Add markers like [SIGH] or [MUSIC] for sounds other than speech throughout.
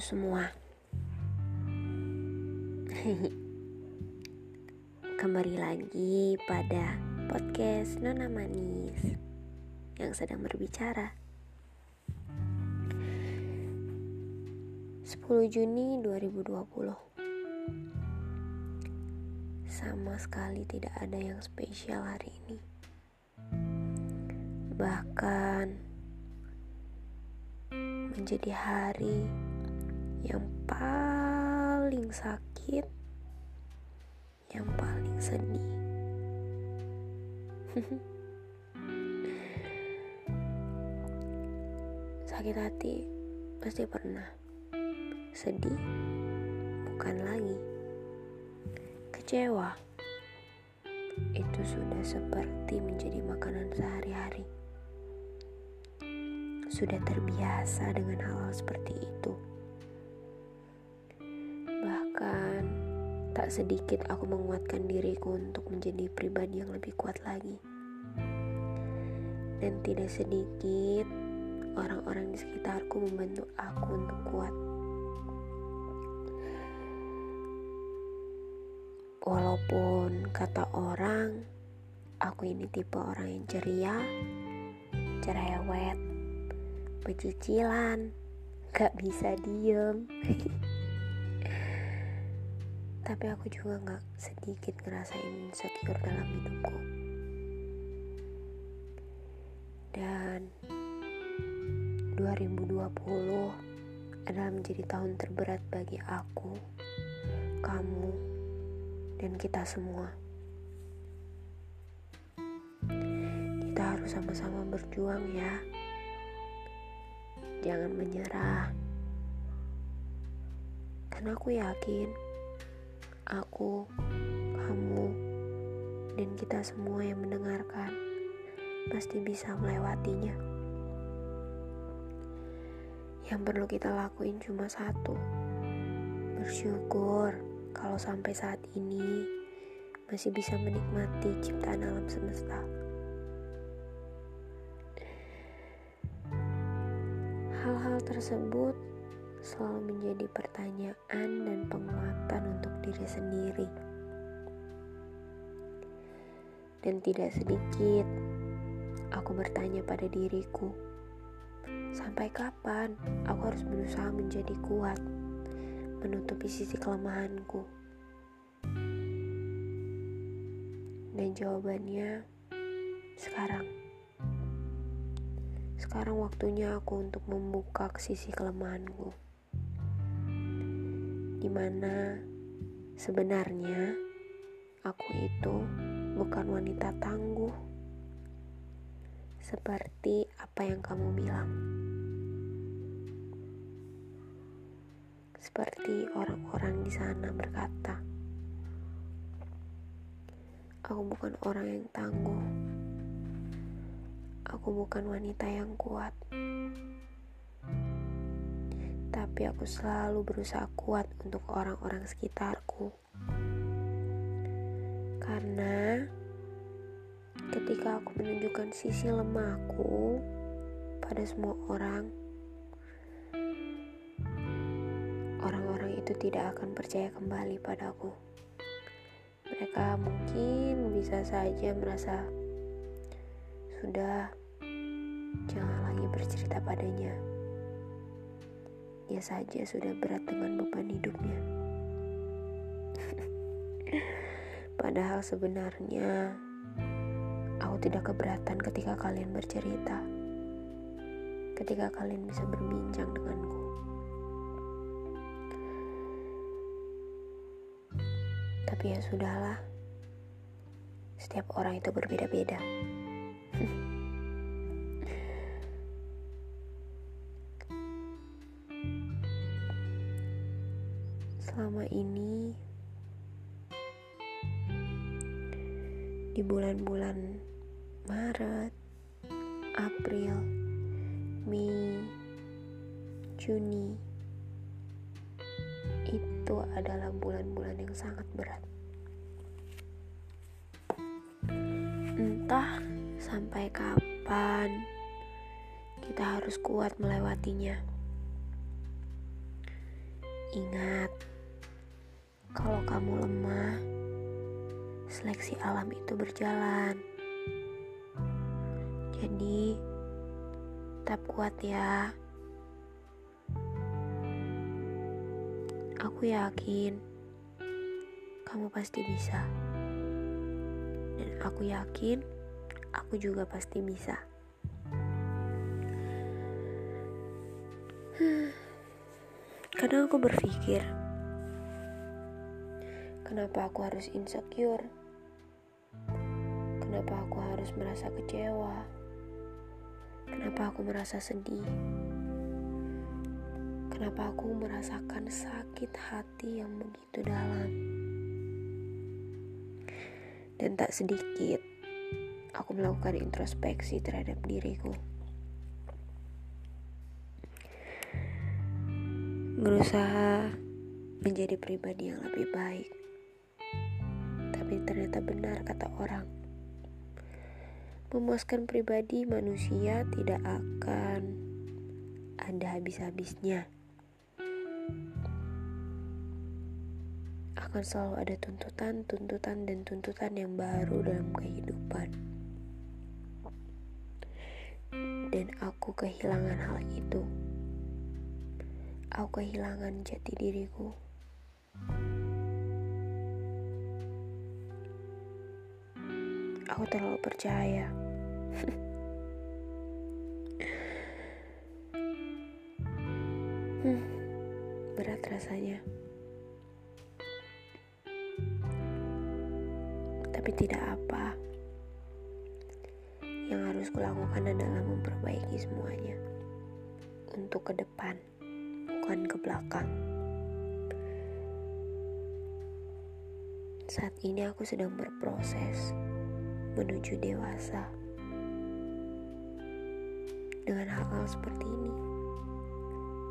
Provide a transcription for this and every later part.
semua. Kembali lagi pada podcast Nona Manis Yang sedang berbicara. 10 Juni 2020 Sama sekali tidak ada yang spesial hari ini. Bahkan menjadi hari yang paling sakit, yang paling sedih. [LAUGHS] sakit hati pasti pernah, sedih bukan lagi, kecewa itu sudah seperti menjadi makanan sehari-hari sudah terbiasa dengan hal-hal seperti itu. Sedikit aku menguatkan diriku untuk menjadi pribadi yang lebih kuat lagi. Dan tidak sedikit orang-orang di sekitarku membantu aku untuk kuat. Walaupun kata orang, aku ini tipe orang yang ceria, cerewet, pecicilan gak bisa diem [LAUGHS] tapi aku juga gak sedikit ngerasain insecure dalam hidupku. Dan 2020 adalah menjadi tahun terberat bagi aku kamu dan kita semua. Kita harus sama-sama berjuang ya. Jangan menyerah. Karena aku yakin aku, kamu, dan kita semua yang mendengarkan pasti bisa melewatinya. Yang perlu kita lakuin cuma satu. Bersyukur kalau sampai saat ini masih bisa menikmati ciptaan alam semesta. Hal-hal tersebut selalu menjadi pertanyaan dan penguatan untuk diri sendiri. Dan tidak sedikit aku bertanya pada diriku, sampai kapan aku harus berusaha menjadi kuat, menutupi sisi kelemahanku? Dan jawabannya sekarang. Sekarang waktunya aku untuk membuka sisi kelemahanku. Di mana sebenarnya aku itu bukan wanita tangguh. Seperti apa yang kamu bilang. Seperti orang-orang di sana berkata. Aku bukan orang yang tangguh aku bukan wanita yang kuat. Tapi aku selalu berusaha kuat untuk orang-orang sekitarku. Karena ketika aku menunjukkan sisi lemahku pada semua orang, orang-orang itu tidak akan percaya kembali padaku. Mereka mungkin bisa saja merasa sudah Jangan lagi bercerita padanya. Dia saja sudah berat dengan beban hidupnya. Padahal sebenarnya aku tidak keberatan ketika kalian bercerita. Ketika kalian bisa berbincang denganku. Tapi ya sudahlah. Setiap orang itu berbeda-beda. [LAUGHS] ini di bulan-bulan Maret, April, Mei, Juni itu adalah bulan-bulan yang sangat berat. Entah sampai kapan kita harus kuat melewatinya. Ingat, kalau kamu lemah, seleksi alam itu berjalan. Jadi, tetap kuat ya. Aku yakin kamu pasti bisa. Dan aku yakin aku juga pasti bisa. [SIGHS] Kadang aku berpikir, kenapa aku harus insecure? Kenapa aku harus merasa kecewa? Kenapa aku merasa sedih? Kenapa aku merasakan sakit hati yang begitu dalam? Dan tak sedikit, aku melakukan introspeksi terhadap diriku. berusaha menjadi pribadi yang lebih baik. Tapi ternyata benar kata orang. Memuaskan pribadi manusia tidak akan ada habis-habisnya. Akan selalu ada tuntutan, tuntutan, dan tuntutan yang baru dalam kehidupan. Dan aku kehilangan hal itu aku kehilangan jati diriku. Aku terlalu percaya. hmm, berat rasanya. Tapi tidak apa. Yang harus kulakukan adalah memperbaiki semuanya untuk ke depan bukan ke belakang. Saat ini aku sedang berproses menuju dewasa. Dengan hal-hal seperti ini,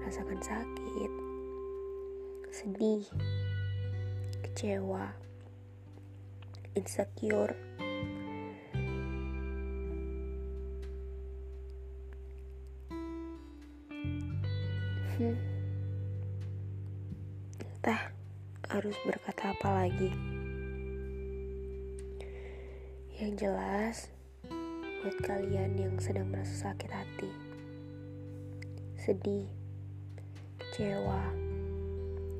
merasakan sakit, sedih, kecewa, insecure, hmm entah harus berkata apa lagi. Yang jelas, buat kalian yang sedang merasa sakit hati, sedih, kecewa,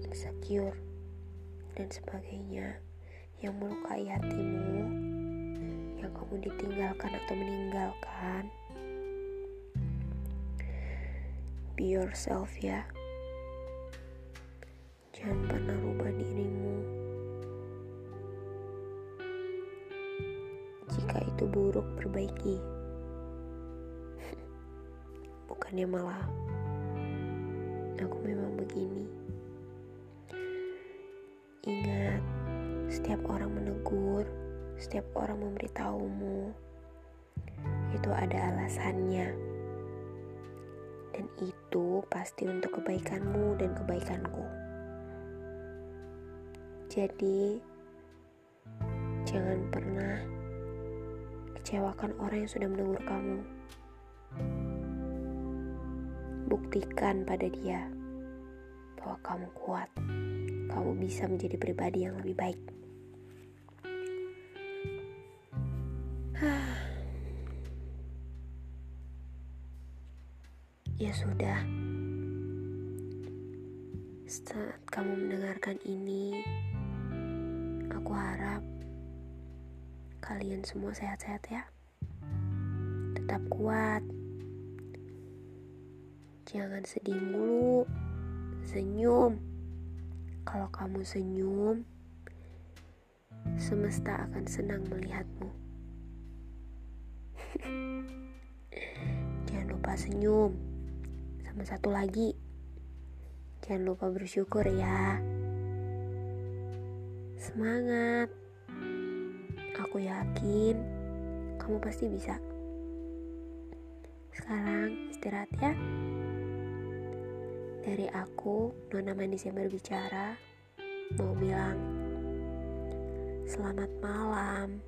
insecure, dan sebagainya yang melukai hatimu, yang kamu ditinggalkan atau meninggalkan, be yourself ya. Jangan pernah itu buruk, perbaiki. [LAUGHS] Bukannya malah aku memang begini. Ingat, setiap orang menegur, setiap orang memberitahumu, itu ada alasannya. Dan itu pasti untuk kebaikanmu dan kebaikanku. Jadi, jangan pernah kecewakan orang yang sudah menegur kamu. Buktikan pada dia bahwa kamu kuat, kamu bisa menjadi pribadi yang lebih baik. [SIGHS] ya sudah, saat kamu mendengarkan ini, Aku harap kalian semua sehat-sehat ya. Tetap kuat. Jangan sedih mulu. Senyum. Kalau kamu senyum, semesta akan senang melihatmu. [LAUGHS] Jangan lupa senyum. Sama satu lagi, jangan lupa bersyukur ya. Semangat. Aku yakin kamu pasti bisa. Sekarang istirahat ya. Dari aku, Nona Manis yang berbicara, mau bilang selamat malam.